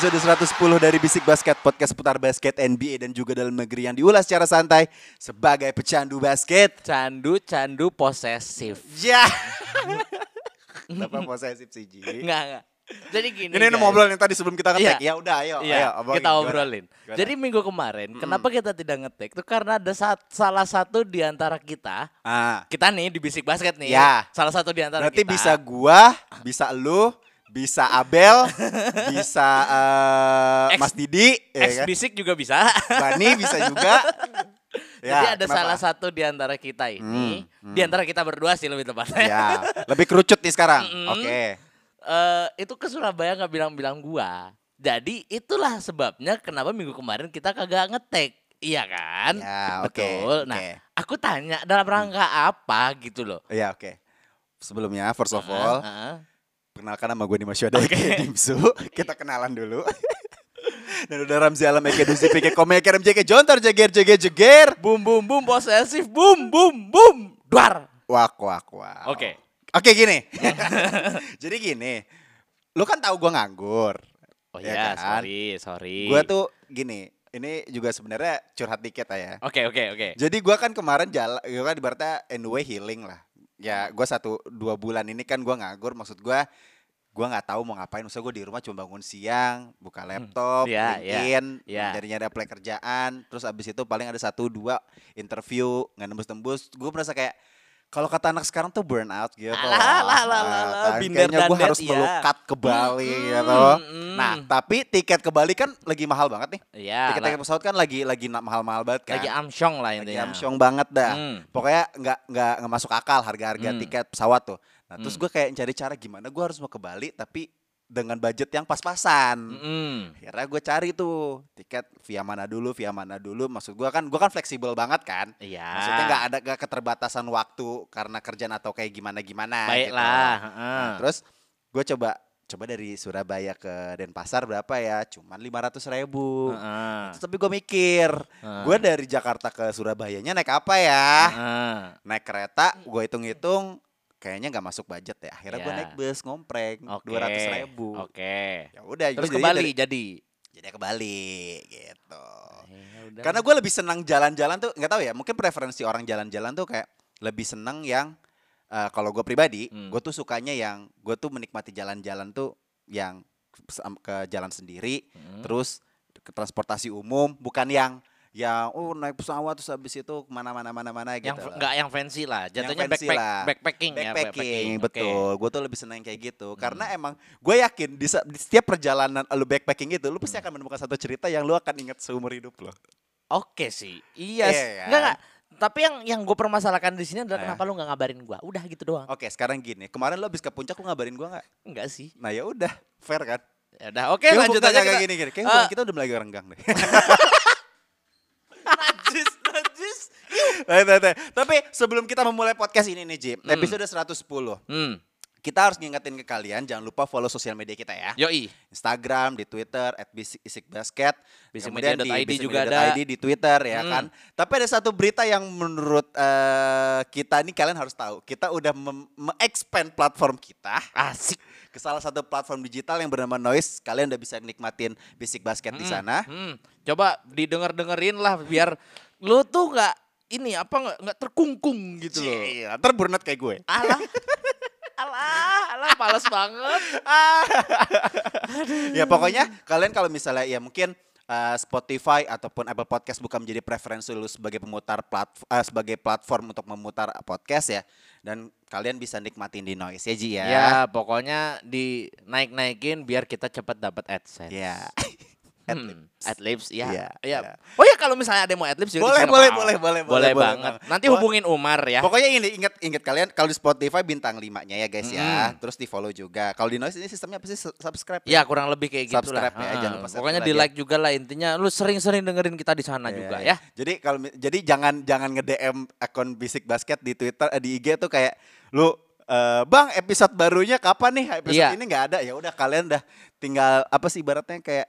Episode 110 dari Bisik Basket, podcast seputar basket NBA dan juga dalam negeri yang diulas secara santai sebagai pecandu basket. Candu-candu posesif. Ya. Kenapa posesif sih, Ji? Enggak, enggak. Jadi gini. Ini mau ngobrol yang tadi sebelum kita ngetek. Iya. Ya udah, ayo, Iya, ayo. kita obrolin. Gimana? Jadi minggu kemarin, kenapa kita tidak ngetek? Itu karena ada saat, salah satu di antara kita, ah, kita nih di Bisik Basket nih. Ya. Salah satu di antara berarti kita. bisa gua, bisa lu, bisa Abel, bisa eh, Ex- Mas Didi, ya kan? Bisik juga bisa. Bani bisa juga. Jadi Ya, ada kenapa? salah satu di antara kita ini, Hmm, di antara kita berdua sih lebih tepatnya. Ya, lebih kerucut nih sekarang. Mm-mm. Oke. Eh, itu ke Surabaya nggak bilang-bilang gua. Jadi itulah sebabnya kenapa minggu kemarin kita kagak ngetek. Iya kan? Ya, oke, Betul. Nah, oke. aku tanya dalam rangka apa gitu loh. Iya, oke. Sebelumnya, first of all, Heeh. Perkenalkan nama gue Dimas Yoda Eke Dimsu. Kita kenalan dulu. Dan udah Ramzi Alam Eke Duzi Pike Kome Eke Rem Jeke Jontor Jeger Jeger Jeger. Boom boom boom posesif. Boom boom boom duar. Wak wak wak. Oke. Oke gini. Jadi gini Lu kan tahu gue nganggur. Oh Ya ya, kan? sorry, sorry. Gue tuh gini Ini juga sebenarnya curhat dikit ya. Oke, oke, oke. Jadi gue kan kemarin jalan Gue kan ibaratnya anyway healing lah. Ya gue satu dua bulan ini kan gue nganggur. Maksud gue gue nggak tahu mau ngapain Maksudnya gue di rumah cuma bangun siang buka laptop Iya, iya, LinkedIn iya. nyari nyari apply kerjaan terus abis itu paling ada satu dua interview nggak nembus tembus gue merasa kayak kalau kata anak sekarang tuh burn out gitu Alah, alah, alah, alah, kan binder kayaknya gue harus iya. melukat ke Bali Mm-mm, gitu mm. nah tapi tiket ke Bali kan lagi mahal banget nih Iya. tiket tiket lah- pesawat kan lagi lagi mahal-mahal banget kan lagi amsyong lah lagi intinya. amsyong banget dah. Hmm. Pokoknya nggak nggak nggak masuk akal harga-harga Hmm. tiket pesawat tuh. Nah terus Hmm. gue kayak cari cara gimana gue harus mau ke Bali tapi dengan budget yang pas-pasan. Mm-mm. Akhirnya gue cari tuh tiket via mana dulu, via mana dulu. Maksud gue kan gue kan fleksibel banget kan. Iya. Maksudnya nggak ada gak keterbatasan waktu karena kerjaan atau kayak gimana gimana. Baiklah. Gitu. heeh. Nah, terus gue coba coba dari Surabaya ke Denpasar berapa ya? Cuman lima ratus ribu. Heeh. Terus Tapi gue mikir, Heeh. gue dari Jakarta ke Surabayanya naik apa ya? Heeh. Naik kereta, gue hitung-hitung kayaknya nggak masuk budget ya. Akhirnya gue Iya. naik bus ngompreng dua ratus ribu. Oke. Ya udah, Terus ke jadi Bali dari- jadi. jadi ke Bali gitu. Ya. Karena gue lebih senang jalan-jalan tuh, nggak tahu ya, mungkin preferensi orang jalan-jalan tuh kayak lebih senang yang eh, kalau gue pribadi, Hmm. gue tuh sukanya yang gue tuh menikmati jalan-jalan tuh yang ke jalan sendiri, Hmm. terus ke transportasi umum, bukan yang yang oh naik pesawat terus habis itu ke mana-mana mana-mana gitu. yang loh. enggak yang fancy lah, jatuhnya fancy backpack, lah. backpacking, ya, backpacking. Hmm. betul. Gue tuh lebih senang yang kayak gitu karena emang gue yakin di, di setiap perjalanan lu backpacking itu lu pasti Hmm. akan menemukan satu cerita yang lu akan ingat seumur hidup lo. Oke sih, iya, Iya sih. kan? enggak enggak. Tapi yang yang gue permasalahkan di sini adalah Eh. kenapa lu nggak ngabarin gue? Udah gitu doang. Oke, sekarang gini. Kemarin lu habis ke puncak lu ngabarin gua nggak? Enggak sih. Nah, ya udah, fair kan? Ya udah, oke lanjut aja kayak gini gini. Kayak Eh, hubungan kita udah mulai renggang deh. najis, najis. Nah, nah, nah. Tapi sebelum kita memulai podcast ini nih, Jim, Hmm. episode 110. Hmm. Kita harus ngingetin ke kalian jangan lupa follow sosial media kita ya. Yoi. Instagram, di Twitter @bisikbasket, kemudian di Bisikmedia.id juga ada. bisikmedia.id di Twitter ya Hmm. kan. Tapi ada satu berita yang menurut eh, kita ini kalian harus tahu. Kita udah me-expand platform kita Asik. ke salah satu platform digital yang bernama Noise. Kalian udah bisa nikmatin Bisik Basket di sana. Hmm. Coba didengar-dengerin lah biar lu tuh nggak ini apa nggak nggak terkungkung gitu loh. Iya, ntar burnet kayak gue. Alah. alah, alah males banget. ya pokoknya kalian kalau misalnya ya mungkin uh, Spotify ataupun Apple Podcast bukan menjadi preferensi lu sebagai pemutar platform sebagai platform untuk memutar podcast ya dan kalian bisa nikmatin di Noise ya Ji ya. Ya, pokoknya dinaik-naikin biar kita cepat dapat AdSense. Ya. Adlibs. Hmm, adlibs, ya. Iya, ya. iya. Oh ya kalau misalnya ada yang mau adlibs juga Boleh, boleh, boleh, boleh, boleh, boleh boleh banget. banget. Nanti hubungin Umar ya. Pokoknya ini ingat ingat kalian kalau di Spotify bintang limanya ya guys ya. Mm. Terus di follow juga. Kalau di Noise ini sistemnya apa sih Su- subscribe? Ya kurang lebih kayak gitu lah. Subscribe ya, Ah, jangan lupa Pokoknya di like juga lah intinya. Lu sering-sering dengerin kita di sana Iya, juga iya. ya. Jadi kalau jadi jangan jangan nge-DM akun Bisik Basket di Twitter eh, di IG tuh kayak lu eh, Bang episode barunya kapan nih? Episode Iya. ini nggak ada. Ya udah kalian dah tinggal apa sih ibaratnya kayak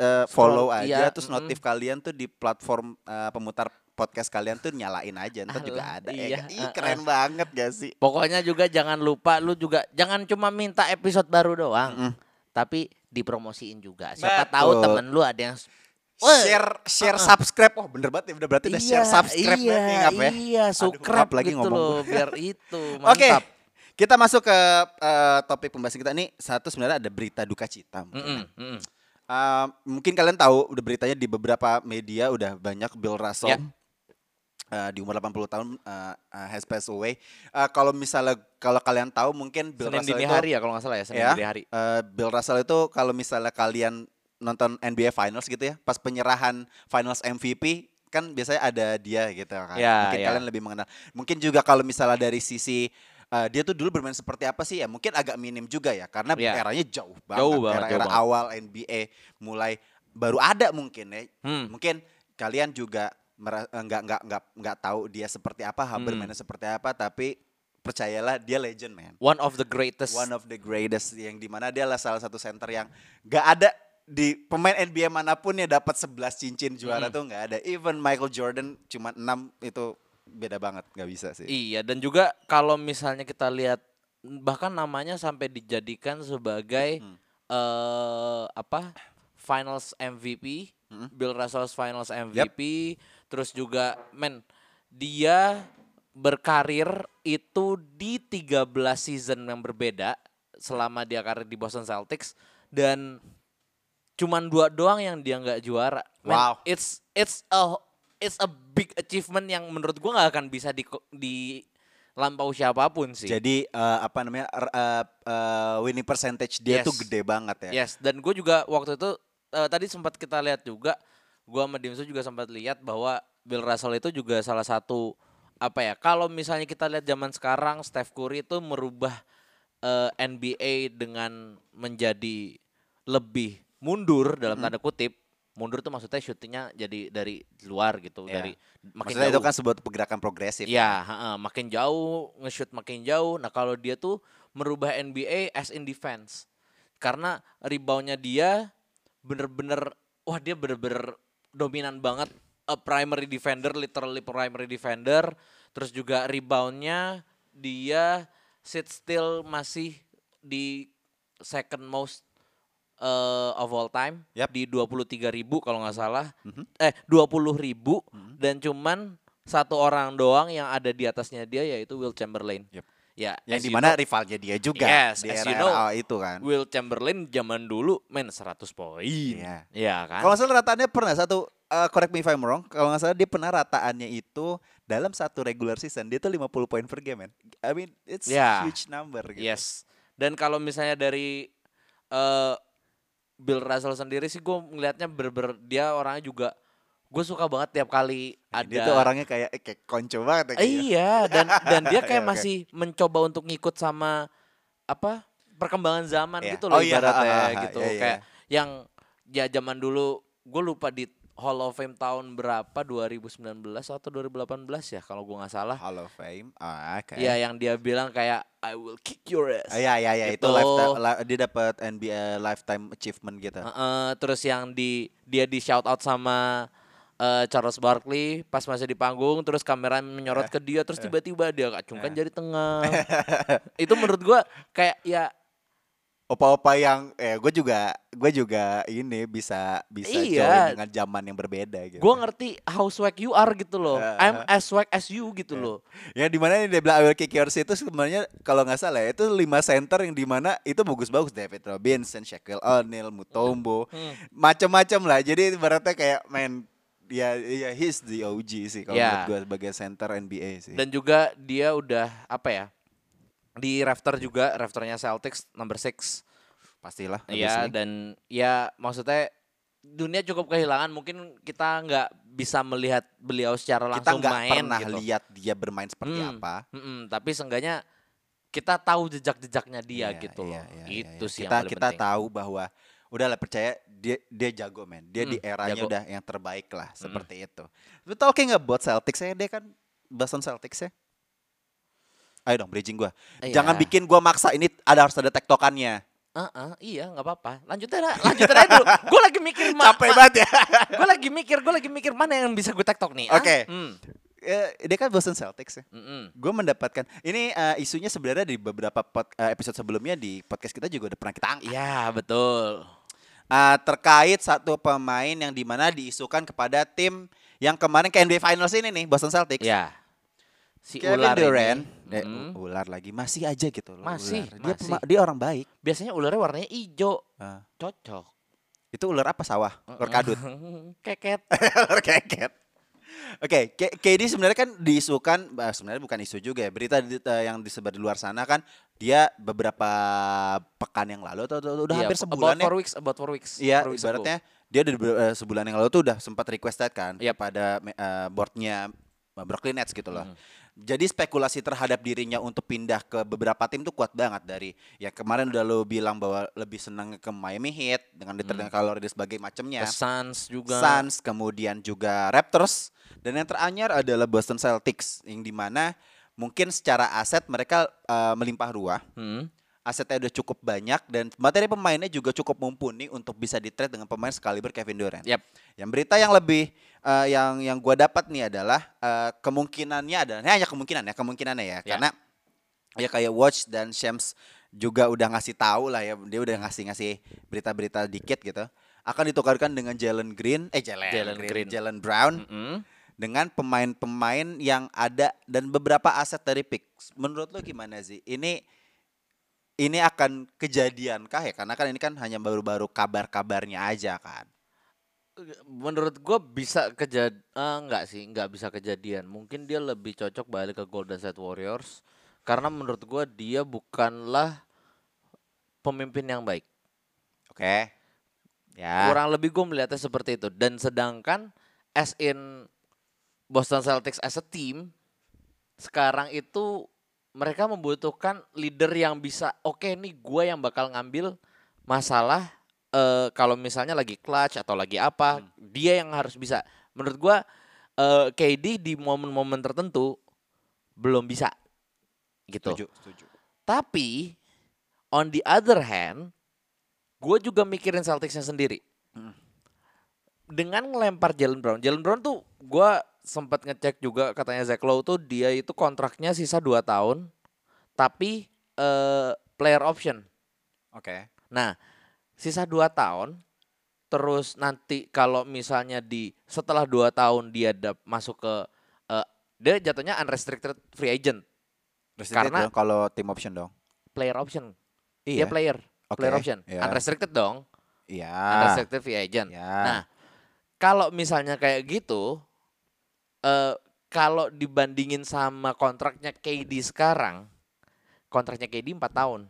eh, follow Scroll, aja iya, terus notif kalian tuh di platform eh, pemutar podcast kalian tuh nyalain aja ntar juga ada iya, ya. Ih, keren banget gak sih? Pokoknya juga jangan lupa lu juga jangan cuma minta episode baru doang. Mm-mm. Tapi dipromosiin juga. Siapa Betul. tahu temen lu ada yang share share uh-uh. subscribe oh bener banget ya udah berarti udah share subscribe iya, nih ngap ya Iya, Aduh, subscribe ngap lagi gitu ngomong loh, biar itu Oke, mantap. kita masuk ke eh, topik pembahasan kita nih. Satu sebenarnya ada berita duka cita. mungkin. Mm-mm, mm-mm. Eh, mungkin kalian tahu udah beritanya di beberapa media udah banyak Bill Russell Ya. eh, di umur 80 tahun eh, eh, has passed away. Eh, kalau misalnya kalau kalian tahu mungkin Bill Senin Russell dini itu hari ya kalau nggak salah ya, Senin ya, dini hari. eh, Bill Russell itu kalau misalnya kalian nonton NBA Finals gitu ya, pas penyerahan Finals MVP kan biasanya ada dia gitu kan. Ya, Mungkin ya. kalian lebih mengenal. Mungkin juga kalau misalnya dari sisi eh, dia tuh dulu bermain seperti apa sih ya? Mungkin agak minim juga ya karena Ya. eranya jauh banget. Jauh banget, Era-era jauh banget. awal NBA mulai baru ada mungkin ya. Hmm. Mungkin kalian juga eh, nggak nggak nggak nggak tau dia seperti apa, Hmm. bermainnya seperti apa, tapi percayalah dia legend man One of the greatest. one of the greatest yang di mana dia adalah salah satu center yang gak ada di pemain NBA mana pun ya dapat 11 cincin juara Mm. tuh nggak ada. Even Michael Jordan cuma 6 itu beda banget nggak bisa sih. Iya, dan juga kalau misalnya kita lihat bahkan namanya sampai dijadikan sebagai Hmm. eh apa? Finals MVP, Hmm. Bill Russell's Finals MVP, terus juga men dia berkarir itu di 13 season yang berbeda selama dia karir di Boston Celtics dan cuman dua doang yang dia nggak juara. Men, Wow. It's it's a it's a big achievement yang menurut gua nggak akan bisa di di lampau siapa pun sih. Jadi eh, apa namanya eh, eh, winning percentage dia Yes. tuh gede banget ya. Yes, dan gue juga waktu itu eh, tadi sempat kita lihat juga, gua sama Dimsu juga sempat lihat bahwa Bill Russell itu juga salah satu apa ya? Kalau misalnya kita lihat zaman sekarang, Steph Curry itu merubah eh, NBA dengan menjadi lebih mundur dalam tanda kutip. Mundur tuh maksudnya syutingnya jadi dari luar gitu, Ya. dari makin Maksudnya itu jauh. kan sebuah pergerakan progresif. Iya, heeh, makin jauh nge-shoot makin jauh. Nah, kalau dia tuh merubah NBA as in defense. Karena reboundnya dia bener-bener wah dia bener-bener dominan banget a primary defender, literally primary defender. Terus juga reboundnya dia sit still masih di second most uh, of all time Yap. di 23 ribu kalau nggak salah Mhm. eh 20 ribu dan cuman satu orang doang yang ada di atasnya dia yaitu Will Chamberlain Yep. ya Yang di mana know, rivalnya dia juga Yes, di as era, you know, itu kan. Will Chamberlain zaman dulu main 100 poin Iya. ya kan Kalau salah rataannya pernah satu eh, correct me if I'm wrong. Kalau nggak salah dia pernah rataannya itu dalam satu regular season dia tuh 50 poin per game, man. I mean it's Ya. huge number gitu. Yes. Dan kalau misalnya dari eh Bill Russell sendiri sih gue ngelihatnya ber, dia orangnya juga gue suka banget tiap kali ada Dia tuh orangnya kayak eh, kayak konco banget ya. kayaknya. Iya dan dan dia kayak Oke, oke. masih mencoba untuk ngikut sama apa perkembangan zaman Iya. gitu loh Oh iya, ibaratnya ha, gitu iya, iya. kayak yang ya zaman dulu gue lupa di Hall of Fame tahun berapa 2019 atau 2018 ya kalau gue nggak salah. Hall of Fame. Ah, oke. Iya yang dia bilang kayak I will kick your ass. Ah, Iya iya iya itu Gitu. lifetime, li- dia dapat NBA lifetime achievement gitu. Heeh, terus yang di dia di shout out sama eh, Charles Barkley pas masih di panggung terus kamera menyorot Eh. ke dia terus tiba-tiba dia acungkan jari tengah. itu menurut gua kayak ya Opa-opa yang eh gue juga gue juga ini bisa bisa Iya. join dengan zaman yang berbeda gitu. gua ngerti how swag you are gitu loh. Eh, I'm as swag as you gitu loh. Ya di mana dia bilang I will kick yours itu sebenarnya kalau nggak salah ya itu lima center yang di mana itu bagus-bagus David Robinson, Shaquille O'Neal, Mutombo, Hmm. macam-macam lah. Jadi ibaratnya kayak main ya ya he's the OG sih kalau Ya. menurut gue sebagai center NBA sih. Dan juga dia udah apa ya? Di rafter juga, rafternya Celtics number 6. Pastilah. Iya dan ya maksudnya dunia cukup kehilangan mungkin kita nggak bisa melihat beliau secara Kita langsung nggak main pernah gitu. lihat dia bermain seperti Hmm, apa. mm-mm, tapi seenggaknya kita tahu jejak-jejaknya dia Iya, gitu iya, loh. iya, iya, itu iya. sih kita yang kita penting. tahu bahwa udahlah percaya dia dia jago men. Dia di Hmm, eranya jago. udah yang terbaik lah seperti itu. But talking about Celtics ya dia kan Boston Celtics ya. Ayo dong bridging gua. Iya. Jangan bikin gua maksa ini ada harus ada tektokannya. Heeh, iya nggak apa-apa. Lanjut aja, lanjut aja dulu. Gue lagi mikir ma- Capek banget ya. gue lagi mikir, gue lagi mikir mana yang bisa gue tektok nih. ah? Oke. Hmm. Eh, dia kan Boston Celtics ya. Mm-mm. Gue mendapatkan ini eh, isunya sebenarnya di beberapa pod- eh, episode sebelumnya di podcast kita juga udah pernah kita angkat. Iya betul. Eh, terkait satu pemain yang di mana diisukan kepada tim yang kemarin ke NBA Finals ini nih Boston Celtics. Ya. Si Kevin ular Durant, ini. eh, mm, u- ular lagi masih aja gitu loh. Masih, ular. Dia, masih. dia orang baik. biasanya ularnya warnanya hijau. Ah. Cocok. itu ular apa sawah? Ular kadut. Keket. ular keket. Oke, K- KD sebenarnya kan diisukan, sebenarnya bukan isu juga ya. Berita di- eh, yang disebar di luar sana kan dia beberapa pekan yang lalu atau, atau udah Iya, hampir about sebulan ya. four weeks, about four weeks. Iya, ago. ibaratnya dia udah be- eh, sebulan yang lalu tuh udah sempat requested kan Yap. pada eh, boardnya Brooklyn Nets gitu loh. Hmm. Jadi spekulasi terhadap dirinya untuk pindah ke beberapa tim tuh kuat banget dari ya kemarin udah lo bilang bahwa lebih senang ke Miami Heat dengan diterima kalori dan sebagainya macamnya. Suns juga. Suns, kemudian juga Raptors, dan yang teranyar adalah Boston Celtics, yang di mana mungkin secara aset mereka eh, melimpah ruah, Hmm. asetnya udah cukup banyak dan materi pemainnya juga cukup mumpuni untuk bisa di-trade dengan pemain sekaliber Kevin Durant. Yap. Yang berita yang lebih eh, yang yang gua dapat nih adalah eh, kemungkinannya adalah ini hanya kemungkinan ya, kemungkinannya ya, Ya. karena ya kayak Watch dan Shams juga udah ngasih tahu lah ya, dia udah ngasih-ngasih berita-berita dikit gitu. Akan ditukarkan dengan Jalen Green, eh Jalen, Jalen Green, Green. Jalen Brown Mm-mm. dengan pemain-pemain yang ada dan beberapa aset dari picks. Menurut lo gimana sih? Ini ini akan kejadiankah ya? Karena kan ini kan hanya baru-baru kabar-kabarnya aja kan. Menurut gue bisa kejad eh, enggak sih, enggak bisa kejadian. Mungkin dia lebih cocok balik ke Golden State Warriors karena menurut gue dia bukanlah pemimpin yang baik. Oke. Ya. Kurang lebih gue melihatnya seperti itu. Dan sedangkan as in Boston Celtics as a team sekarang itu mereka membutuhkan leader yang bisa oke nih gue yang bakal ngambil masalah eh kalau misalnya lagi clutch atau lagi apa dia yang harus bisa menurut gue eh KD di momen-momen tertentu belum bisa gitu Setuju, setuju. tapi on the other hand, gue juga mikirin Celticsnya sendiri. Hmm. Dengan ngelempar Jalen Brown, Jalen Brown tuh gue sempat ngecek juga katanya Zach Lowe tuh dia itu kontraknya sisa 2 tahun, tapi eh, player option. Oke. Nah, sisa 2 tahun, terus nanti kalau misalnya di setelah 2 tahun dia dap- masuk ke eh, dia jatuhnya unrestricted free agent, Restricted Karena- dong kalau team option dong. player option. Iya. Dia player, Oke, player option, iya. unrestricted dong. Iya. unrestricted free agent. Ya. Nah, kalau misalnya kayak gitu, eh kalau dibandingin sama kontraknya KD sekarang, kontraknya KD 4 tahun.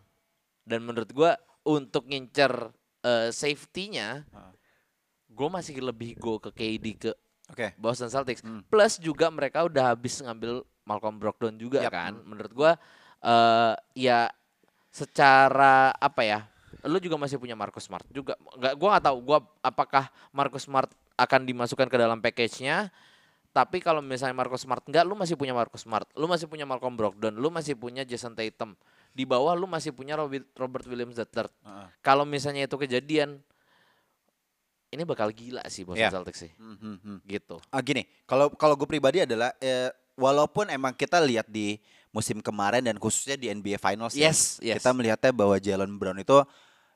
Dan menurut gua untuk ngincer eh, safety-nya, Ah. gue masih lebih go ke KD ke Oke. Boston Celtics. Hmm. Plus juga mereka udah habis ngambil Malcolm Brogdon juga Yap. kan. Menurut gua eh ya secara apa ya? Lu juga masih punya Marcus Smart juga. Nggak gua nggak tahu gua apakah Marcus Smart akan dimasukkan ke dalam package-nya. Tapi kalau misalnya Marcus Smart enggak, lu masih punya Marcus Smart, lu masih punya Malcolm Brogdon, lu masih punya Jason Tatum. Di bawah lu masih punya Robert, Robert Williams III. Heeh. Kalau misalnya itu kejadian, ini bakal gila sih Boston Iya. Celtics sih, Hmm, hmm, gitu. Ah, gini, kalau kalau gue pribadi adalah eh, walaupun emang kita lihat di musim kemarin dan khususnya di NBA Finals ya, Yes, yes. kita melihatnya bahwa Jalen Brown itu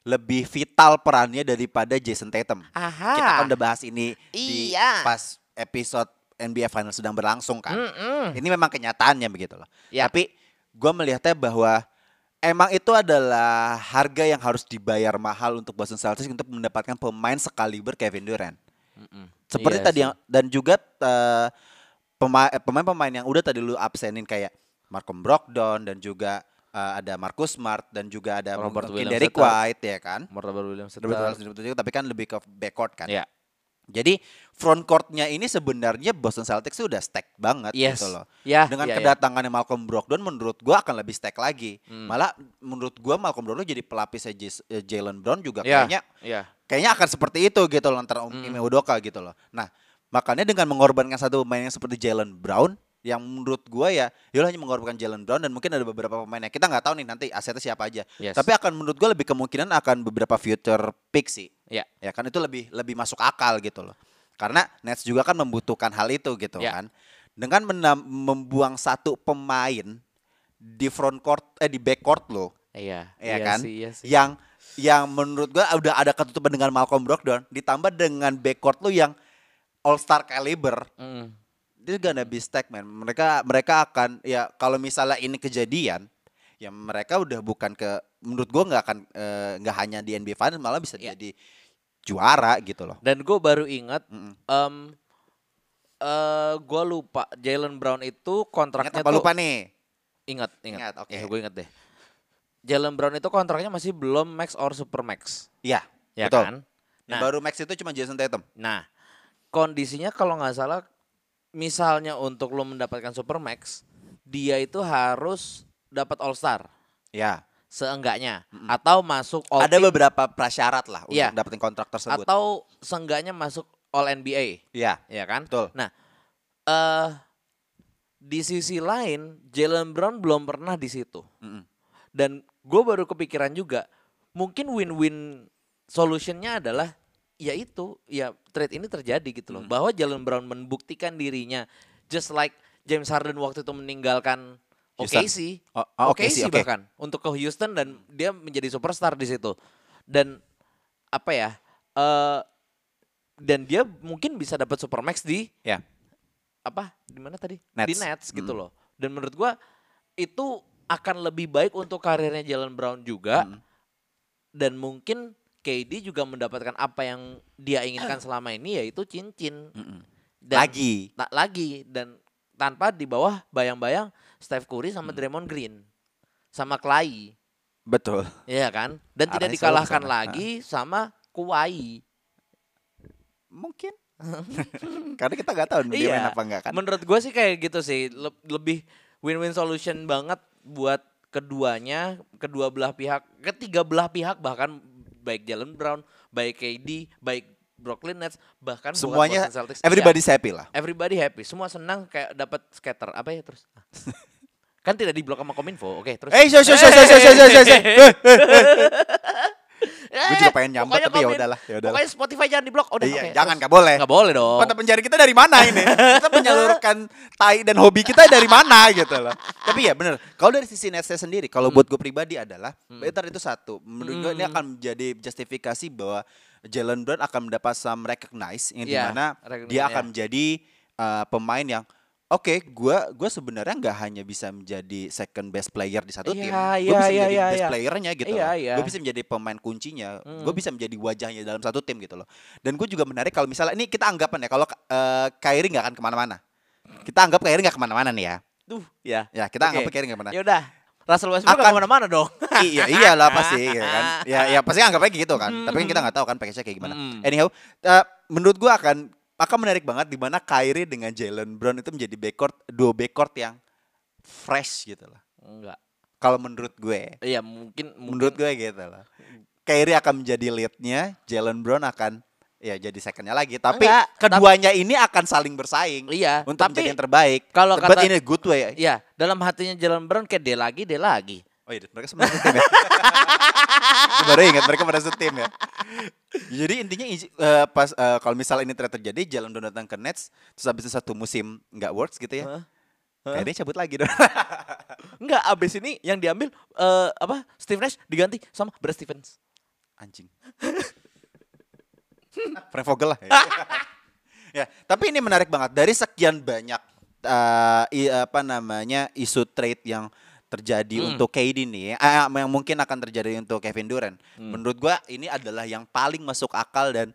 lebih vital perannya daripada Jason Tatum. Aha. Kita kan udah bahas ini di Iya. pas episode NBA Finals sedang berlangsung kan. Mm-mm. Ini memang kenyataannya begitu loh. Ya. Tapi gue melihatnya bahwa emang itu adalah harga yang harus dibayar mahal untuk Boston Celtics untuk mendapatkan pemain sekaliber Kevin Durant. Mm-mm. Seperti Iya tadi yang dan juga eh, pemain-pemain yang udah tadi lu absenin kayak Malcolm Brogdon dan juga eh, ada Marcus Smart dan juga ada Robert mungkin Williams tetap. White ya kan. Robert Williams Robert. Williams juga, tapi kan lebih ke backcourt kan. Ya. Jadi front courtnya ini sebenarnya Boston Celtics tuh udah stack banget Yes. gitu loh. Ya, Dengan ya, ya. kedatangannya Malcolm Brogdon menurut gua akan lebih stack lagi. Hmm. Malah menurut gua Malcolm Brogdon jadi pelapisnya eh, Jalen Brown juga Ya. kayaknya Ya. kayaknya akan seperti itu gitu loh antara Hmm. Ime Udoka gitu loh. Nah, makanya dengan mengorbankan satu pemain yang seperti Jalen Brown yang menurut gua ya Yola hanya mengorbankan Jalen Brown dan mungkin ada beberapa pemain yang kita nggak tahu nih nanti asetnya siapa aja. Yes. Tapi akan menurut gua lebih kemungkinan akan beberapa future pick sih. Ya. Ya kan itu lebih lebih masuk akal gitu loh. Karena Nets juga kan membutuhkan hal itu gitu Ya. kan. Dengan menam- membuang satu pemain di front court eh di back court lo Iya. ya iya kan? Sih, iya sih. Yang yang menurut gua udah ada ketutupan dengan Malcolm Brogdon ditambah dengan backcourt lu yang all star caliber. Mm. Itu gonna be stack man. Mereka mereka akan ya kalau misalnya ini kejadian ya mereka udah bukan ke menurut gua nggak akan eh, nggak hanya di NBA Finals malah bisa Ya. jadi juara gitu loh. Dan gue baru ingat, Mm-mm. em eh gue lupa Jalen Brown itu Ingat kontraknya apa tuh lupa nih? ingat ingat, Ingat, oke. gue ingat deh. Jalen Brown itu kontraknya masih belum max or super max, Iya, ya betul. kan? Yang Nah. baru max itu cuma Jason Tatum. Nah, kondisinya kalau nggak salah, misalnya untuk lo mendapatkan super max, dia itu harus dapat all star Ya. seenggaknya, atau masuk all Ada team, beberapa prasyarat lah untuk Iya. dapetin kontrak tersebut. atau seenggaknya masuk all NBA, Iya, ya kan? betul. Nah, eh di sisi lain Jalen Brown belum pernah di situ. Mm-mm. Dan gue baru kepikiran juga, mungkin win-win solutionnya adalah yaitu ya trade ini terjadi gitu loh. Bahwa Jalen Brown membuktikan dirinya just like James Harden waktu itu meninggalkan Houston. OKC, Oh, oh, OKC, OKC oke. bahkan untuk ke Houston dan dia menjadi superstar di situ. Dan apa ya? eh dan dia mungkin bisa dapat supermax di Ya. apa di mana tadi Nets. di Nets gitu Mm. loh dan menurut gua itu akan lebih baik untuk karirnya Jalen Brown juga Mm. dan mungkin KD juga mendapatkan apa yang dia inginkan selama ini yaitu cincin Mm-mm. dan Lagi. tak lagi dan tanpa di bawah bayang-bayang Steph Curry sama Mm. Draymond Green sama Clay Betul. ya kan dan tidak dikalahkan ke sana. lagi sama Kawhi Mungkin. Karena kita nggak tahu dia main apa enggak kan. Menurut gue sih kayak gitu sih, Le- lebih win-win solution banget buat keduanya, kedua belah pihak, ketiga belah pihak bahkan baik Jalen Brown, baik KD, baik Brooklyn Nets, bahkan Semuanya Celtics. everybody's Iya, happy lah. everybody happy, semua senang kayak dapat scatter apa ya terus. kan tidak diblok sama Kominfo. Oke, terus. Eh, syo syo syo syo syo syo, syo. Eh, Gue juga pengen nyambat tapi ya udahlah, ya udahlah. Pokoknya Spotify jangan diblok. Udah, Iya, oke, jangan nggak boleh. Nggak boleh dong. Mata pencari kita dari mana ini? Kita menyalurkan tai dan hobi kita dari mana gitu loh. Tapi ya bener, kalau dari sisi Netsnya sendiri, kalau Hmm. buat gue pribadi adalah, better itu satu. Menurut gue ini Hmm. akan menjadi justifikasi bahwa Jalen Brown akan mendapat some recognize yang Iya, di mana recognize, dia akan menjadi uh, pemain yang Oke, gua gua sebenarnya nggak hanya bisa menjadi second best player di satu Iya, tim, iya, gue bisa iya, menjadi iya, best iya. playernya gitu. Iya, iya. Gue bisa menjadi pemain kuncinya, gue Hmm. bisa menjadi wajahnya dalam satu tim gitu loh. Dan gue juga menarik kalau misalnya ini kita anggapan ya kalau uh, Kyrie nggak akan ke mana-mana. Kita anggap Kyrie nggak ke mana-mana nih ya. Duh, ya. Ya kita Oke. anggap Kyrie nggak ke mana. Ya udah. Russell Westbrook Akan- ke mana-mana dong. iya iyalah pasti ya kan. Ya ya pasti anggapnya gitu kan. Tapi kan kita nggak tahu kan package-nya kayak gimana. Mm. Anyhow, uh, menurut gua akan akan menarik banget di mana Kyrie dengan Jalen Brown itu menjadi backcourt duo backcourt yang fresh gitu loh. Enggak. Kalau menurut gue, Iya, mungkin menurut gue gitu loh. Kyrie akan menjadi leadnya, Jalen Brown akan ya jadi secondnya lagi. Tapi Enggak, keduanya ini akan saling bersaing Iya, untuk tapi menjadi yang terbaik. kalau But kata- in a good way. Iya, dalam hatinya Jalen Brown kayak dia lagi, dia lagi. Oh iya, mereka sebenarnya tim ya. Baru ingat mereka pada setim ya. Jadi intinya eh, pas eh, kalau misal ini ternyata terjadi, Brown datang ke Nets, terus habis satu musim nggak works gitu ya. Hah? Kayaknya cabut lagi dong. Enggak, abis ini yang diambil eh, apa? Steve Nash diganti sama Brad Stevens. Anjing. Frank Vogel lah. ya, tapi ini menarik banget dari sekian banyak eh, i- apa namanya isu trade yang terjadi Hmm. untuk KD nih, eh, yang mungkin akan terjadi untuk Kevin Durant. Hmm. Menurut gua ini adalah yang paling masuk akal dan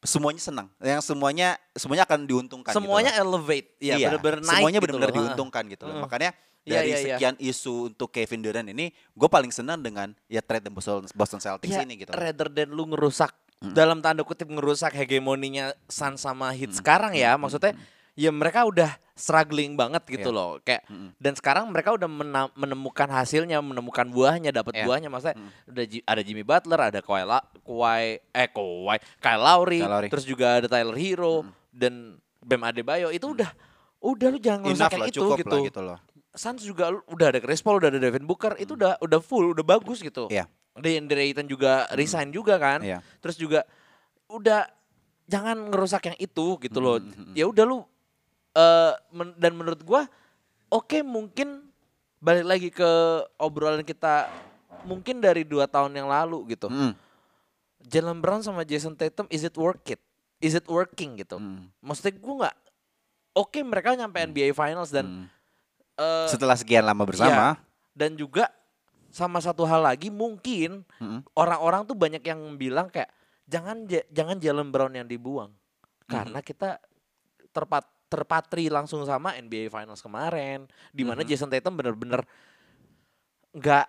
semuanya senang. Yang semuanya semuanya akan diuntungkan. gitu Semuanya loh. elevate, ya Iya, bener-bener naik semuanya gitu benar-benar diuntungkan gitu loh. Hmm. Makanya Iya, dari iya, iya. sekian isu untuk Kevin Durant ini, gue paling senang dengan ya trade Boston, Boston Celtics Ya, ini gitu. rather than lu ngerusak dalam tanda kutip ngerusak hegemoninya Sun sama Heat sekarang ya, maksudnya ya mereka udah struggling banget gitu Iya. loh. Kayak dan sekarang mereka udah menemukan hasilnya, menemukan buahnya, dapat Iya. buahnya maksudnya udah Ji- ada Jimmy Butler, ada Kawhi, La- Kawhi eh Kawhi, Kyle Lowry, Kyle Lowry. terus juga ada Tyler Hero dan Bam Adebayo itu udah udah lu jangan ngerusak lah, itu gitu. lah gitu loh. Suns juga udah ada Chris Paul, udah ada Devin Booker, itu udah udah full, udah bagus gitu. Iya. DeAndre Ayton juga resign juga kan. Iya. Terus juga udah jangan ngerusak yang itu gitu loh. Hmm, Ya udah lu eh men- dan menurut gua oke mungkin balik lagi ke obrolan kita mungkin dari dua tahun yang lalu gitu. Mm. Jalen Brown sama Jason Tatum is it work it? Is it working gitu? Hmm. Maksudnya gua nggak oke mereka nyampe NBA Finals dan Hmm. eh, Setelah sekian lama bersama, Iya. dan juga sama satu hal lagi mungkin Mm-mm. orang-orang tuh banyak yang bilang kayak jangan Ja- jangan Jalen Brown yang dibuang karena kita terpat terpatri langsung sama NBA Finals kemarin di mana Jason Tatum bener-bener nggak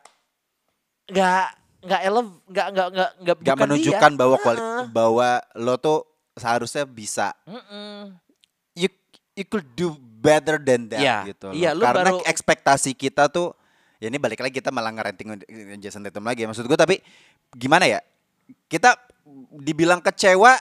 nggak nggak elef nggak nggak nggak nggak gak bukan menunjukkan dia. bahwa kuali- bahwa lo tuh seharusnya bisa Mm-mm. you you could do better than that Iya, gitu loh. lu Karena baru- ekspektasi kita tuh ya ini balik lagi kita malah ngerenting Jason Tatum lagi. Maksud gue tapi gimana ya? Kita dibilang kecewa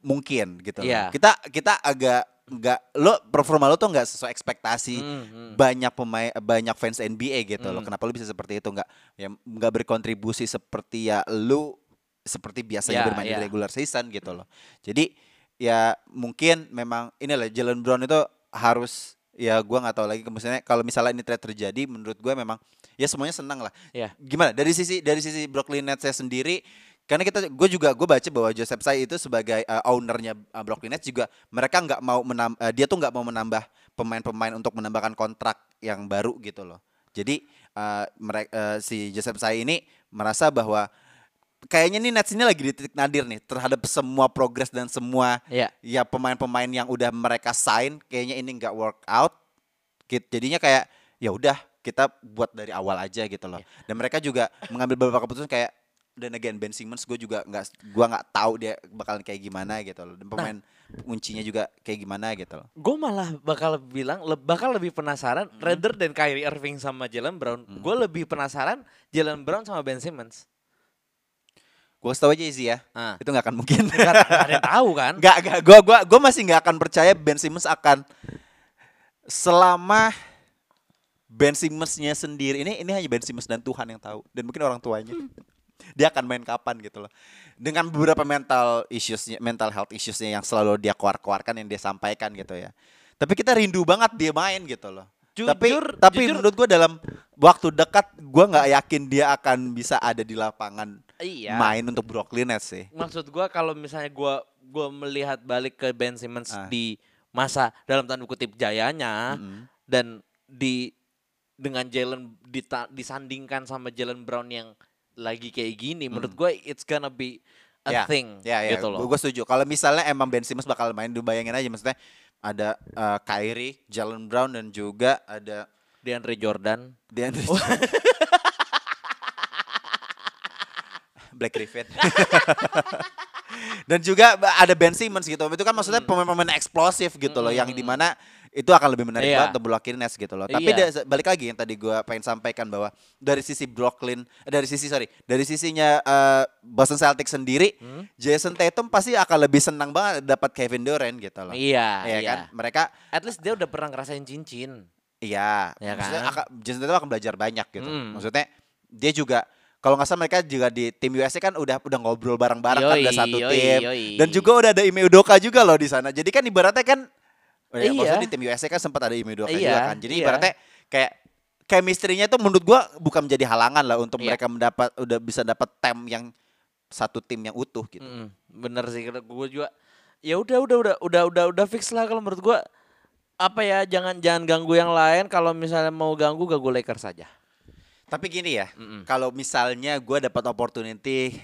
mungkin gitu loh. Iya. Kita kita agak nggak lo performa lo tuh nggak sesuai ekspektasi Hmm, hmm. banyak pemain banyak fans NBA gitu. Hmm. Kenapa lo bisa seperti itu nggak ya nggak berkontribusi seperti ya lu seperti biasanya Ya, bermain ya. di regular season gitu loh. Jadi ya mungkin memang inilah Jalen Brown itu harus ya gua nggak tahu lagi misalnya kalau misalnya ini trade terjadi menurut gue memang ya semuanya senang lah. Ya. Gimana dari sisi dari sisi Brooklyn Nets saya sendiri karena kita gue juga gue baca bahwa Joseph Tsai itu sebagai uh, ownernya uh, Brooklyn Nets juga mereka nggak mau menam, uh, dia tuh nggak mau menambah pemain-pemain untuk menambahkan kontrak yang baru gitu loh. Jadi uh, mereka si Joseph Tsai ini merasa bahwa kayaknya nih Nets ini lagi di titik nadir nih terhadap semua progres dan semua Iya. ya pemain-pemain yang udah mereka sign kayaknya ini nggak work out. Jadinya kayak ya udah kita buat dari awal aja gitu loh. Dan mereka juga mengambil beberapa keputusan kayak dan again Ben Simmons gue juga nggak gua nggak tahu dia bakalan kayak gimana gitu loh. Dan pemain kuncinya juga kayak gimana gitu loh. Gue malah bakal bilang le- bakal lebih penasaran rather than Kyrie Irving sama Jalen Brown. Gue lebih penasaran Jalen Brown sama Ben Simmons. Gue tahu aja sih ya. Ah. Itu nggak akan mungkin. Gak, gak ada yang tahu kan? Nggak, nggak. Gue gua, gua masih nggak akan percaya Ben Simmons akan selama Ben Simmonsnya sendiri ini ini hanya Ben Simmons dan Tuhan yang tahu dan mungkin orang tuanya dia akan main kapan gitu loh dengan beberapa mental issuesnya mental health issuesnya yang selalu dia keluar-keluarkan yang dia sampaikan gitu ya tapi kita rindu banget dia main gitu loh tapi Jujur- tapi jujur- menurut gue dalam waktu dekat gue nggak yakin dia akan bisa ada di lapangan Iya. main untuk Brooklyn Nets sih Maksud gue kalau misalnya gue gua melihat balik ke Ben Simmons Ah. di masa dalam tanda kutip jayanya Mm-mm. dan di dengan Jalen disandingkan sama Jalen Brown yang lagi kayak gini, menurut gue it's gonna be a ya, thing ya, ya. gitu loh. Gue setuju. Kalau misalnya emang Ben Simmons bakal main, lu bayangin aja maksudnya ada uh, Kyrie, Jalen Brown dan juga ada DeAndre Jordan. DeAndre Oh. Black Griffin. dan juga ada Ben Simmons gitu. Itu kan maksudnya Hmm. pemain-pemain eksplosif gitu loh yang di mana itu akan lebih menarik Iya. banget untuk Brooklyn Nets gitu loh. Tapi Iya. da- balik lagi yang tadi gua pengen sampaikan bahwa dari sisi Brooklyn, eh, dari sisi sorry, dari sisinya eh, Boston Celtics sendiri, Hmm? Jason Tatum pasti akan lebih senang banget dapat Kevin Durant gitu loh. Iya, Iya iya. kan? Mereka At least dia udah pernah ngerasain cincin. iya, Ya maksudnya kan? akan, Jason Tatum akan belajar banyak gitu. Hmm. Maksudnya dia juga kalau nggak salah mereka juga di tim USA kan udah udah ngobrol bareng-bareng kan udah satu yoi, tim. yoi. Dan juga udah ada Ime Udoka juga loh di sana. Jadi kan ibaratnya kan ya, Iya. maksudnya di tim USA kan sempat ada Ime Udoka Iya, juga kan. Jadi iya. ibaratnya kayak chemistry-nya itu menurut gua bukan menjadi halangan lah untuk Iya. mereka mendapat udah bisa dapat tem yang satu tim yang utuh gitu. Mm, bener sih karena gue juga ya udah udah udah udah udah udah fix lah kalau menurut gue apa ya jangan jangan ganggu yang lain kalau misalnya mau ganggu ganggu Lakers saja. Tapi gini ya, Mm-mm. kalau misalnya gue dapat opportunity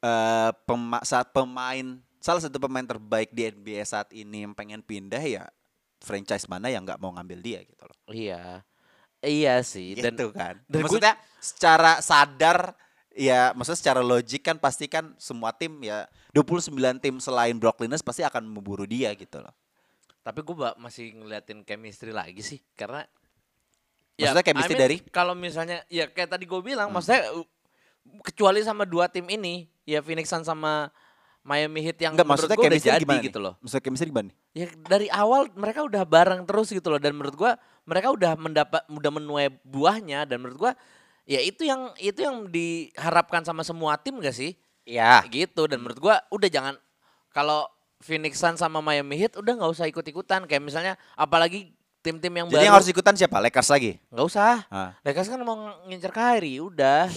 eh, pema- saat pemain salah satu pemain terbaik di NBA saat ini yang pengen pindah ya franchise mana yang nggak mau ngambil dia gitu loh. Iya. Iya sih dan gitu kan. dan maksudnya secara sadar ya maksudnya secara logik kan pasti kan semua tim ya 29 tim selain Brooklyn Nets pasti akan memburu dia gitu loh. tapi gue masih ngeliatin chemistry lagi sih karena Maksudnya chemistry dari? Hmm. kalau misalnya ya kayak tadi gue bilang maksudnya uh, kecuali sama dua tim ini ya Phoenix Suns sama Miami Heat yang Enggak menurut maksudnya gue udah jadi gimana gitu nih? loh Maksudnya chemistry gimana nih? ya dari awal mereka udah bareng terus gitu loh dan menurut gua mereka udah mendapat udah menuai buahnya dan menurut gua ya itu yang itu yang diharapkan sama semua tim gak sih Iya. gitu dan menurut gua udah jangan kalau Phoenix Suns sama Miami Heat udah nggak usah ikut-ikutan kayak misalnya apalagi tim-tim yang Jadi baru yang harus ikutan siapa? Lakers lagi. nggak usah Ah. Lakers kan mau ngincer Kyrie udah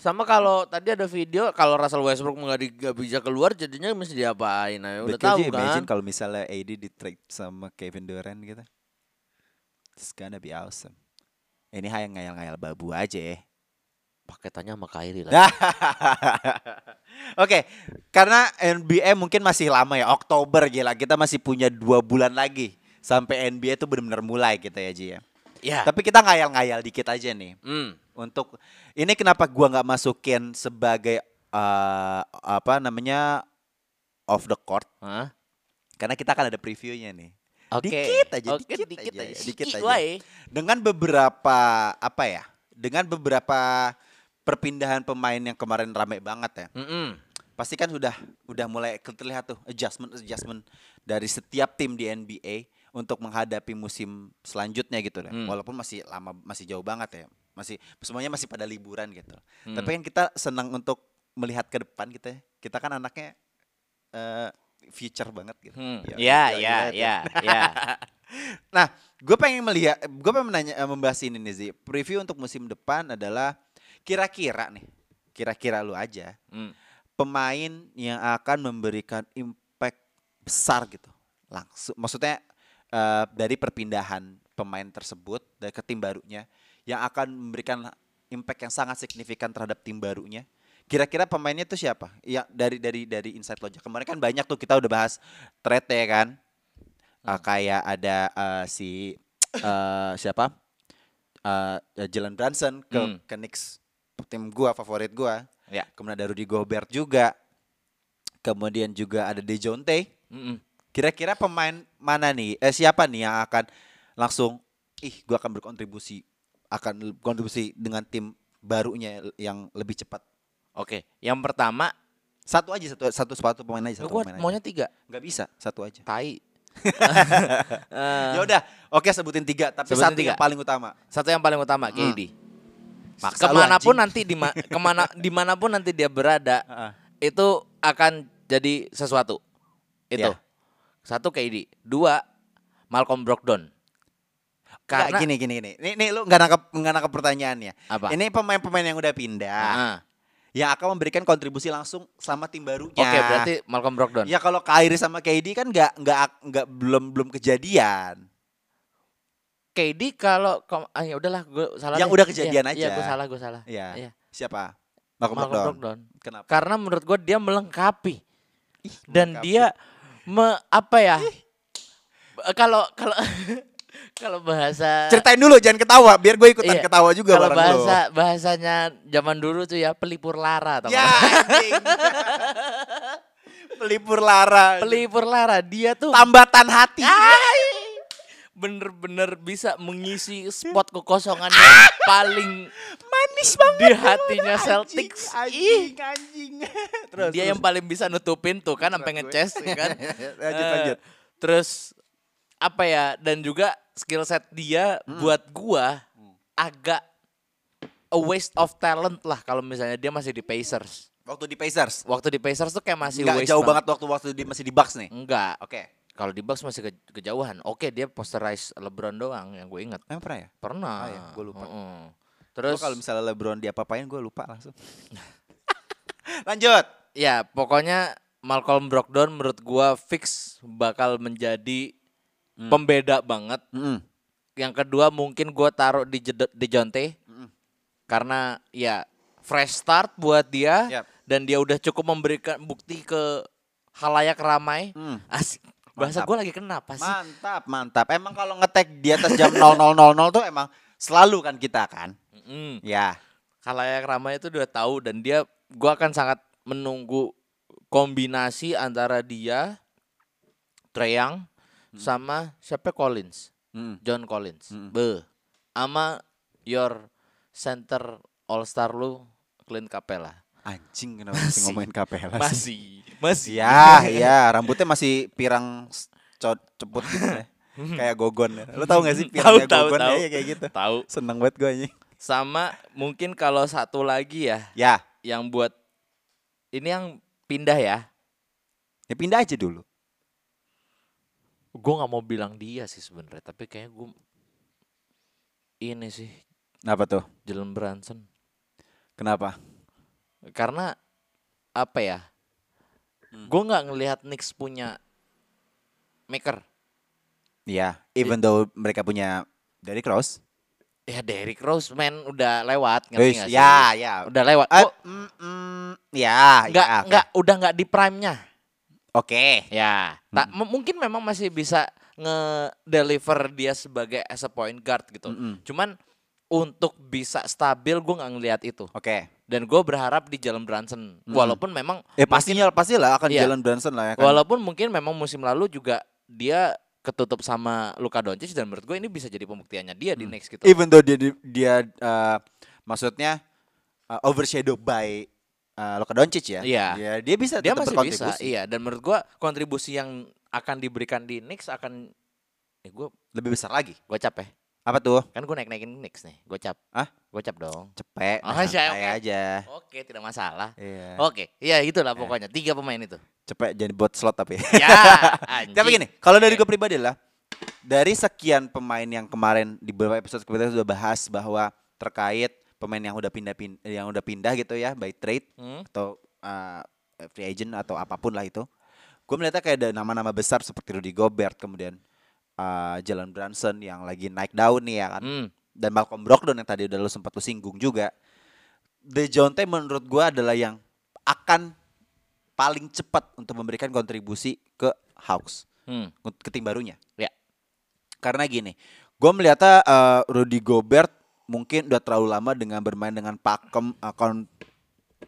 sama kalau tadi ada video kalau Russell Westbrook nggak bisa keluar jadinya mesti diapain nah, udah tahu kan imagine kalau misalnya AD di trade sama Kevin Durant gitu. It's gonna be awesome. Ini hanya ngayal-ngayal babu aja ya. paketannya sama Kyrie lah Oke, karena NBA mungkin masih lama ya, Oktober gila. Kita masih punya dua bulan lagi sampai NBA itu benar-benar mulai gitu ya Ji ya. ya Tapi kita ngayal-ngayal dikit aja nih. Hmm. Untuk ini kenapa gua nggak masukin sebagai eh, apa namanya off the court? Hah? Karena kita akan ada previewnya nih. Oke. Dikit aja, Oke, dikit, dikit aja, aja. dikit aja. Dengan beberapa apa ya? Dengan beberapa perpindahan pemain yang kemarin rame banget ya. Mm-mm. Pasti kan sudah udah mulai terlihat tuh adjustment adjustment dari setiap tim di NBA untuk menghadapi musim selanjutnya gitu lah. Hmm. Walaupun masih lama masih jauh banget ya. Masih semuanya masih pada liburan gitu. Hmm. Tapi kan kita senang untuk melihat ke depan kita. ya. Kita kan anaknya eh, future banget gitu. Hmm. Ya, Ya, ya, ya, gitu. ya, ya. Nah, gue pengen melihat, gue pengen menanya, eh, membahas ini nih Zi. Preview untuk musim depan adalah kira-kira nih, kira-kira lu aja Hmm. pemain yang akan memberikan impact besar gitu, langsung. Maksudnya eh, dari perpindahan pemain tersebut dari ke tim barunya yang akan memberikan impact yang sangat signifikan terhadap tim barunya. Kira-kira pemainnya itu siapa? Ya dari dari dari Inside Logic. Kemarin kan banyak tuh kita udah bahas trade ya kan. Uh, kayak ada uh, si uh, siapa? Uh, Jalen Brunson ke Hmm. ke Knicks tim gua favorit gua. Ya. Kemudian ada Rudy Gobert juga. Kemudian juga ada Dejounte. Mm-mm. Kira-kira pemain mana nih? Eh siapa nih yang akan langsung ih gua akan berkontribusi akan kontribusi dengan tim barunya yang lebih cepat. Oke, yang pertama, Satu aja satu satu sepatu pemain aja satu gue pemain aja. maunya tiga. Nggak bisa, satu aja. Tai. Eh, Ya udah, oke sebutin tiga, tapi Sebutin satu tiga. yang paling utama. satu yang paling utama, KD. Maksa lu, Ke mana pun nanti di ke mana di mana pun nanti dia berada, itu akan jadi sesuatu. Itu. Ya. Satu KD, dua Malcolm Brogdon. Karena Karena gini gini gini. Nih, nih lu nggak nangkep nggak nangkep pertanyaannya. Apa? Ini pemain-pemain yang udah pindah, Ah, yang akan memberikan kontribusi langsung sama tim barunya. Oke, berarti Malcolm Brogdon. Ya kalau Kyrie sama KD kan nggak nggak nggak belum belum kejadian. KD kalau ah, ya udahlah gue salah Yang deh. udah kejadian Iya, aja. Iya, gue salah, gue salah. Iya. Iya. Siapa? Malcolm, Malcolm Brogdon. Brogdon. Kenapa? Karena menurut gue dia melengkapi Ih, dan melengkapi. dia me, apa ya? Eh, Kalau kalau kalau bahasa ceritain dulu jangan ketawa biar gue ikutan Iya, ketawa juga kalau bahasa bahasanya zaman dulu tuh ya pelipur lara teman. Ya. Pelipur lara. pelipur lara dia tuh Tambatan hati. Bener-bener bisa mengisi spot kekosongan yang paling Manis banget. di hatinya Celtics. Anjing, anjing. Terus dia terus. yang paling bisa nutupin tuh kan sampai ngecas ya kan. Lanjut, Eh, lanjut. Terus apa ya dan juga skill set dia Hmm. buat gua agak a waste of talent lah kalau misalnya dia masih di Pacers. waktu di Pacers. Waktu di Pacers tuh kayak masih Nggak waste jauh banget waktu waktu di masih di Bucks nih. Enggak. Oke. Kalau di Bucks masih ke- kejauhan. Oke, dia posterize LeBron doang yang gue inget. Emang pernah ya? Pernah. Ah, ya, gua lupa. Heeh. Terus Terus kalau misalnya LeBron diapa-apain gue lupa langsung. Lanjut. ya pokoknya Malcolm Brogdon menurut gua fix bakal menjadi Hmm. pembeda banget. Mm-mm. Yang kedua mungkin gua taruh di di Jonte Mm-mm. karena ya fresh start buat dia Yap. dan dia udah cukup memberikan bukti ke halayak ramai. Hmm. Asik. Bahasa gue lagi kena apa sih? Mantap, mantap. Emang kalau ngetek di atas jam 00.00 tuh emang selalu kan kita kan? Mm. Ya. Halayak ramai itu udah tahu dan dia gua akan sangat menunggu kombinasi antara dia Trae Young sama siapa Collins, Hmm. John Collins. Mm. Be. Ama your center all star lu Clint Capella. Anjing kenapa masih ngomongin Capella sih? Masih, masih. Ya, ya, rambutnya masih pirang ceput gitu ya. Kayak gogon ya. Lu tahu gak sih pirang Tahu, kayak tahu, gogon tahu. ya kayak gitu. Tahu. Seneng banget gue anjing. Sama mungkin kalau satu lagi ya Ya, yang buat ini yang pindah ya. ya pindah aja dulu. Gue nggak mau bilang dia sih sebenarnya, tapi kayaknya gue ini sih Kenapa tuh? Jalen Brunson. Kenapa? Karena apa ya? Hmm. Gue nggak ngelihat Knicks punya maker. Iya, even though mereka punya Derrick Rose. Ya Derrick Rose man udah lewat ngerti nggak sih? ya, ya. Udah lewat. Eh, Gua mm, mm, ya, nggak ya, nggak udah nggak di prime-nya. Oke. Ya, tak Hmm. m- mungkin memang masih bisa nge-deliver dia sebagai as a point guard gitu. Mm-mm. Cuman untuk bisa stabil gue nggak ngelihat itu. Oke. Dan gue berharap di Jalen Brunson. Walaupun memang Eh pastinya pastilah akan Iya. jalan Brunson lah ya kan. walaupun mungkin memang musim lalu juga dia ketutup sama Luka Doncic dan menurut gue ini bisa jadi pembuktiannya dia di next gitu. Even though dia dia uh, maksudnya uh, overshadow by uh, Luka Doncic ya. Iya. Ya, dia bisa dia tetap masih bisa, iya. Dan menurut gue kontribusi yang akan diberikan di Knicks akan eh gue Lebih besar lagi. gocap ya. Apa tuh? Kan gue naik-naikin Knicks nih, gocap. Hah? Gocap dong. Cepet, Oh, santai iya, oke. aja. Oke, tidak masalah. Iya. Oke, iya itulah pokoknya tiga pemain itu. Cepet jadi buat slot tapi. Ya. Tapi gini, kalau dari gue pribadi lah, dari sekian pemain yang kemarin di beberapa episode kita sudah bahas bahwa terkait pemain yang udah pindah pin yang udah pindah gitu ya by trade Hmm? atau uh, free agent atau apa pun lah itu. Gue melihatnya kayak ada nama-nama besar seperti Rudy Gobert kemudian uh, Jalen Brunson yang lagi naik daun nih ya kan. Hmm. Dan Malcolm Brogdon yang tadi udah lu sempat lu singgung juga. DeJounte menurut gue adalah yang akan paling cepat untuk memberikan kontribusi ke Hawks Hmm. ke tim barunya. Ya. Karena gini, gue melihatnya eh, Rudy Gobert mungkin udah terlalu lama dengan bermain dengan pakem eh, kon-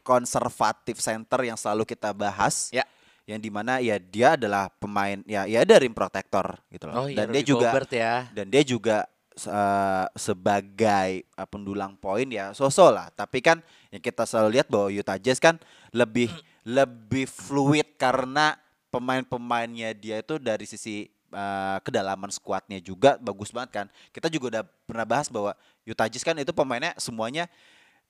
konservatif center yang selalu kita bahas. Ya. Yang di mana ya dia adalah pemain ya ya ada rim protector gitu loh. Oh iya, dan dia juga Gobert ya. dan dia juga eh, sebagai eh, pendulang poin ya sosok lah. Tapi kan yang kita selalu lihat bahwa Utah Jazz kan lebih lebih fluid karena pemain-pemainnya dia itu dari sisi eh, kedalaman skuadnya juga bagus banget kan. Kita juga udah pernah bahas bahwa Utah Jazz kan itu pemainnya semuanya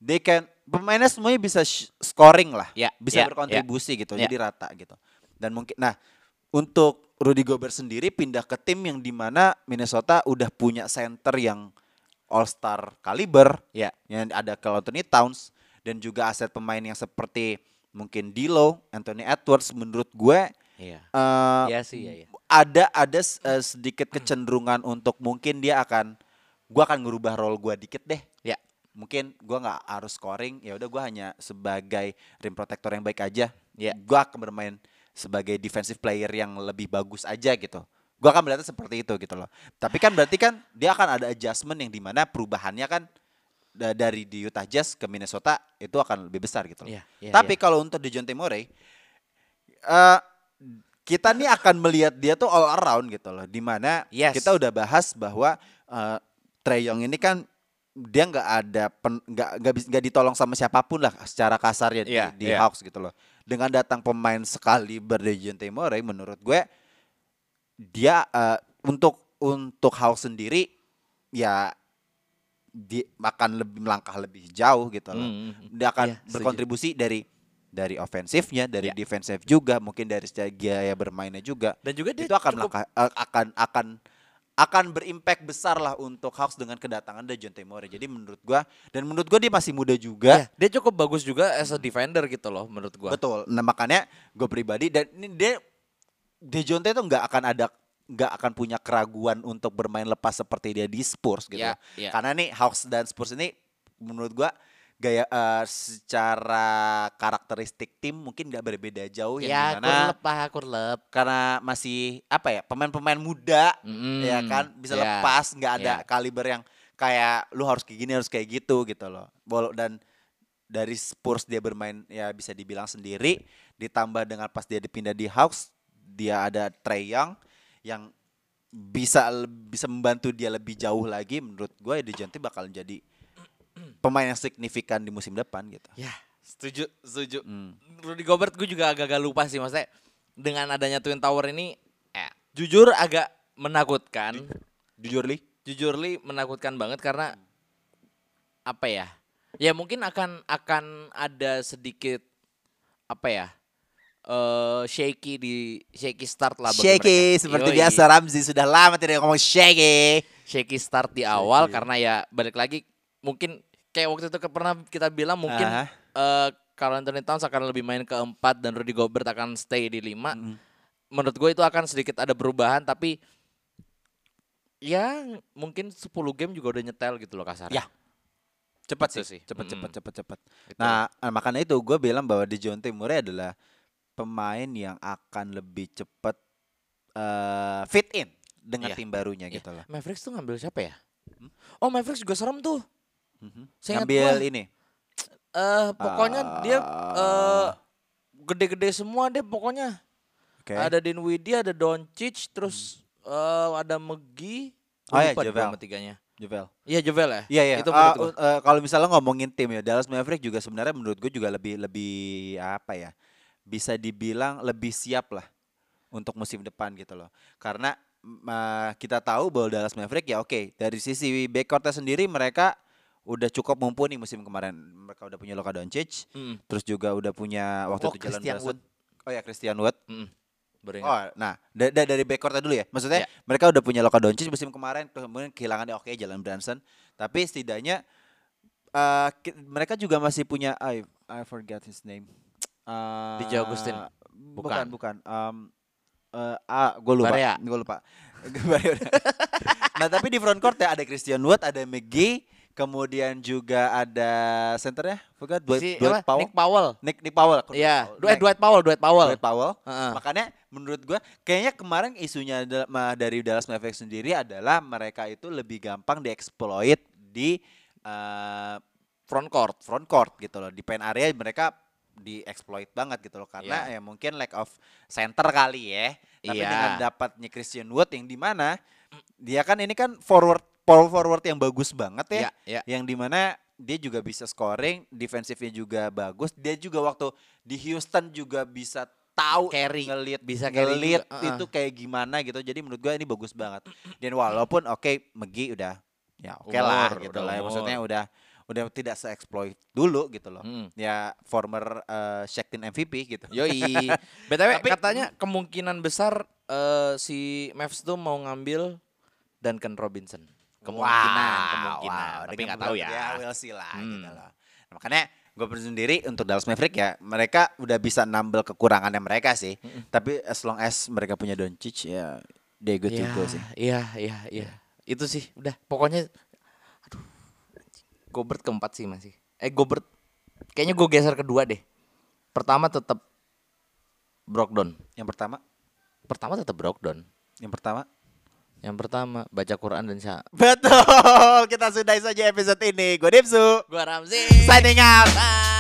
they can pemainnya semuanya bisa scoring lah, Ya, bisa ya, berkontribusi gitu, Ya. jadi rata gitu. Dan mungkin nah untuk Rudy Gobert sendiri pindah ke tim yang di mana Minnesota udah punya center yang All Star kaliber, Ya. yang ada Karl Anthony Towns dan juga aset pemain yang seperti mungkin D'Lo, Anthony Edwards menurut gue Iya. eh, Iya sih, iya, iya. ada ada eh, sedikit kecenderungan untuk mungkin dia akan gua akan ngerubah role gua dikit deh. Mungkin gua nggak harus scoring, ya udah gua hanya sebagai rim protector yang baik aja. Ya. Gua akan bermain sebagai defensive player yang lebih bagus aja gitu. Gua akan melihatnya seperti itu gitu loh. Tapi kan berarti kan dia akan ada adjustment yang di mana perubahannya kan da- dari di Utah Jazz ke Minnesota itu akan lebih besar gitu loh. Iya, iya, Tapi iya. kalau untuk DeJounte Murray eh kita nih akan melihat dia tuh all around gitu loh. Di mana Yes. kita udah bahas bahwa eh Trae Young ini kan dia nggak ada nggak nggak bis- nggak ditolong sama siapa pun lah secara kasarnya di, Iya, di iya. Hawks gitu loh. Dengan datang pemain sekali DeJounte Murray menurut gue dia eh, untuk untuk Hawks sendiri ya di akan lebih melangkah lebih jauh gitu loh. Hmm. Dia akan Iya, setuju. berkontribusi dari dari ofensifnya, dari Ya. defensif juga, mungkin dari secara gaya bermainnya juga. Dan juga dia itu akan cukup- melangkah- eh, akan akan akan berimpact besar lah untuk Hawks dengan kedatangan DeJounte Murray. Jadi menurut gua dan menurut gua dia masih muda juga. Iya, dia cukup bagus juga as a defender gitu loh menurut gua. Betul. Nah makanya gue pribadi dan ini dia Dejounte itu nggak akan ada nggak akan punya keraguan untuk bermain lepas seperti dia di Spurs gitu. Ya, ya. Karena nih Hawks dan Spurs ini menurut gua gaya eh, secara karakteristik tim mungkin nggak berbeda jauh Ya, yang di mana kurlep lah, kurlep. karena masih apa ya pemain-pemain muda Mm-mm. ya kan bisa Ya. lepas nggak ada Ya. kaliber yang kayak lu harus kayak gini harus kayak gitu gitu loh Bol dan dari Spurs dia bermain ya bisa dibilang sendiri ditambah dengan pas dia dipindah di Hawks dia ada Trey Young yang bisa bisa membantu dia lebih jauh lagi menurut gue Dejounte bakal jadi pemain yang signifikan di musim depan gitu. Ya, setuju, setuju. Hmm. Rudy Gobert gue juga agak-agak lupa sih maksudnya dengan adanya Twin Tower ini eh, jujur agak menakutkan. Jujur li, Jujur li menakutkan banget karena apa ya? Ya mungkin akan akan ada sedikit apa ya? eh shaky di shaky start lah bagi shaky mereka. seperti Yoi. biasa Ramzi sudah lama tidak ngomong shaky. shaky start di awal karena ya balik lagi mungkin kayak waktu itu pernah kita bilang mungkin Aha. eh Karl Anthony Towns akan lebih main ke empat dan Rudy Gobert akan stay di lima. Menurut gue itu akan sedikit ada perubahan tapi ya mungkin 10 game juga udah nyetel gitu loh kasar. Ya. Cepat Itu sih, sih. cepat cepat Mm. cepat cepat. Gitu. Nah, eh, makanya itu gue bilang bahwa Dejounte Murray adalah pemain yang akan lebih cepat eh, fit in dengan Iya. tim barunya Iya. gitu loh. Mavericks tuh ngambil siapa ya? Oh Mavericks juga serem tuh. Mhm. Seingat Ngambil gua. ini. Eh pokoknya dia Ah. eh gede-gede semua deh pokoknya. Oke. Ada Dinwiddie, ada Doncic, terus eh, ada McGee. Oh ya, Jovel. nama tiganya. Jovel. Iya Jovel ya. Iya iya. Itu uh, uh, kalau misalnya ngomongin tim ya Dallas Mavericks juga sebenarnya menurut gue juga lebih lebih apa ya? Bisa dibilang lebih siap lah untuk musim depan gitu loh. Karena uh, kita tahu bahwa Dallas Mavericks ya oke dari sisi backcourtnya sendiri mereka udah cukup mumpuni musim kemarin. Mereka udah punya Luka Doncic, Mm. terus juga udah punya waktu Oh, itu Brunson. Wood. Oh ya Christian Wood. Mm. Baru ingat. Oh, nah da- da- dari backcourtnya dulu ya. Maksudnya Ya. mereka udah punya Luka Doncic musim kemarin, kemudian kehilangan oke Jalen Brunson, tapi setidaknya eh, ki- mereka juga masih punya I I forget his name. Uh, DJ Augustin? Bukan, Bukan. bukan. Um, eh, ah, gue lupa. Gue lupa. Nah, tapi di front court ya ada Christian Wood, ada McGee, kemudian juga ada centernya, forgot Dwight, Si, Dwight apa? Powell. Nick Powell. Nick, Nick Powell. Iya, lupa. Dwight, Powell, Dwight Powell. Dwight Powell. Heeh. Makanya menurut gua kayaknya kemarin isunya dari Dallas Mavericks sendiri adalah mereka itu lebih gampang dieksploit di eh, Front court. front court gitu loh. Di paint area mereka dieksploit banget gitu loh karena Iya. ya mungkin lack of center kali ya. Tapi Iya. dengan dapatnya Christian Wood yang di mana dia kan ini kan forward power forward yang bagus banget ya Iya, iya. yang di mana dia juga bisa scoring, defensifnya juga bagus. Dia juga waktu di Houston juga bisa tahu Carry. ngelit Bisa carry ngelit uh-uh. itu kayak gimana gitu. Jadi menurut gua ini bagus banget. Dan walaupun oke McGee udah ya oke lah Umur, gitu lah. ya. umur. Maksudnya udah udah tidak se-exploit dulu gitu loh. Mm. Ya former uh, Shaqtin MVP gitu. Yoi. BTW Tapi- katanya kemungkinan besar eh, si Mavs tuh mau ngambil Duncan Robinson. Kemungkinan, kemungkinan. wow. Tapi nggak tahu beberapa- ya. we'll see lah Hmm. gitu loh. Nah, makanya gue sendiri untuk Dallas Maverick ya mereka udah bisa nambel kekurangannya mereka sih. Tapi as long as mereka punya Doncic ya they good to Iya, go sih. Iya, iya, iya. Itu sih udah pokoknya aduh. Gobert keempat sih masih. Eh Gobert kayaknya gue geser kedua deh. Pertama tetap Brogdon. Yang pertama, Pertama tetap Brogdon. yang pertama. Yang pertama baca Quran dan Sya. Betul, kita sudahi saja episode ini. Gue Dipsu, Gua Ramzi. signing out. Bye.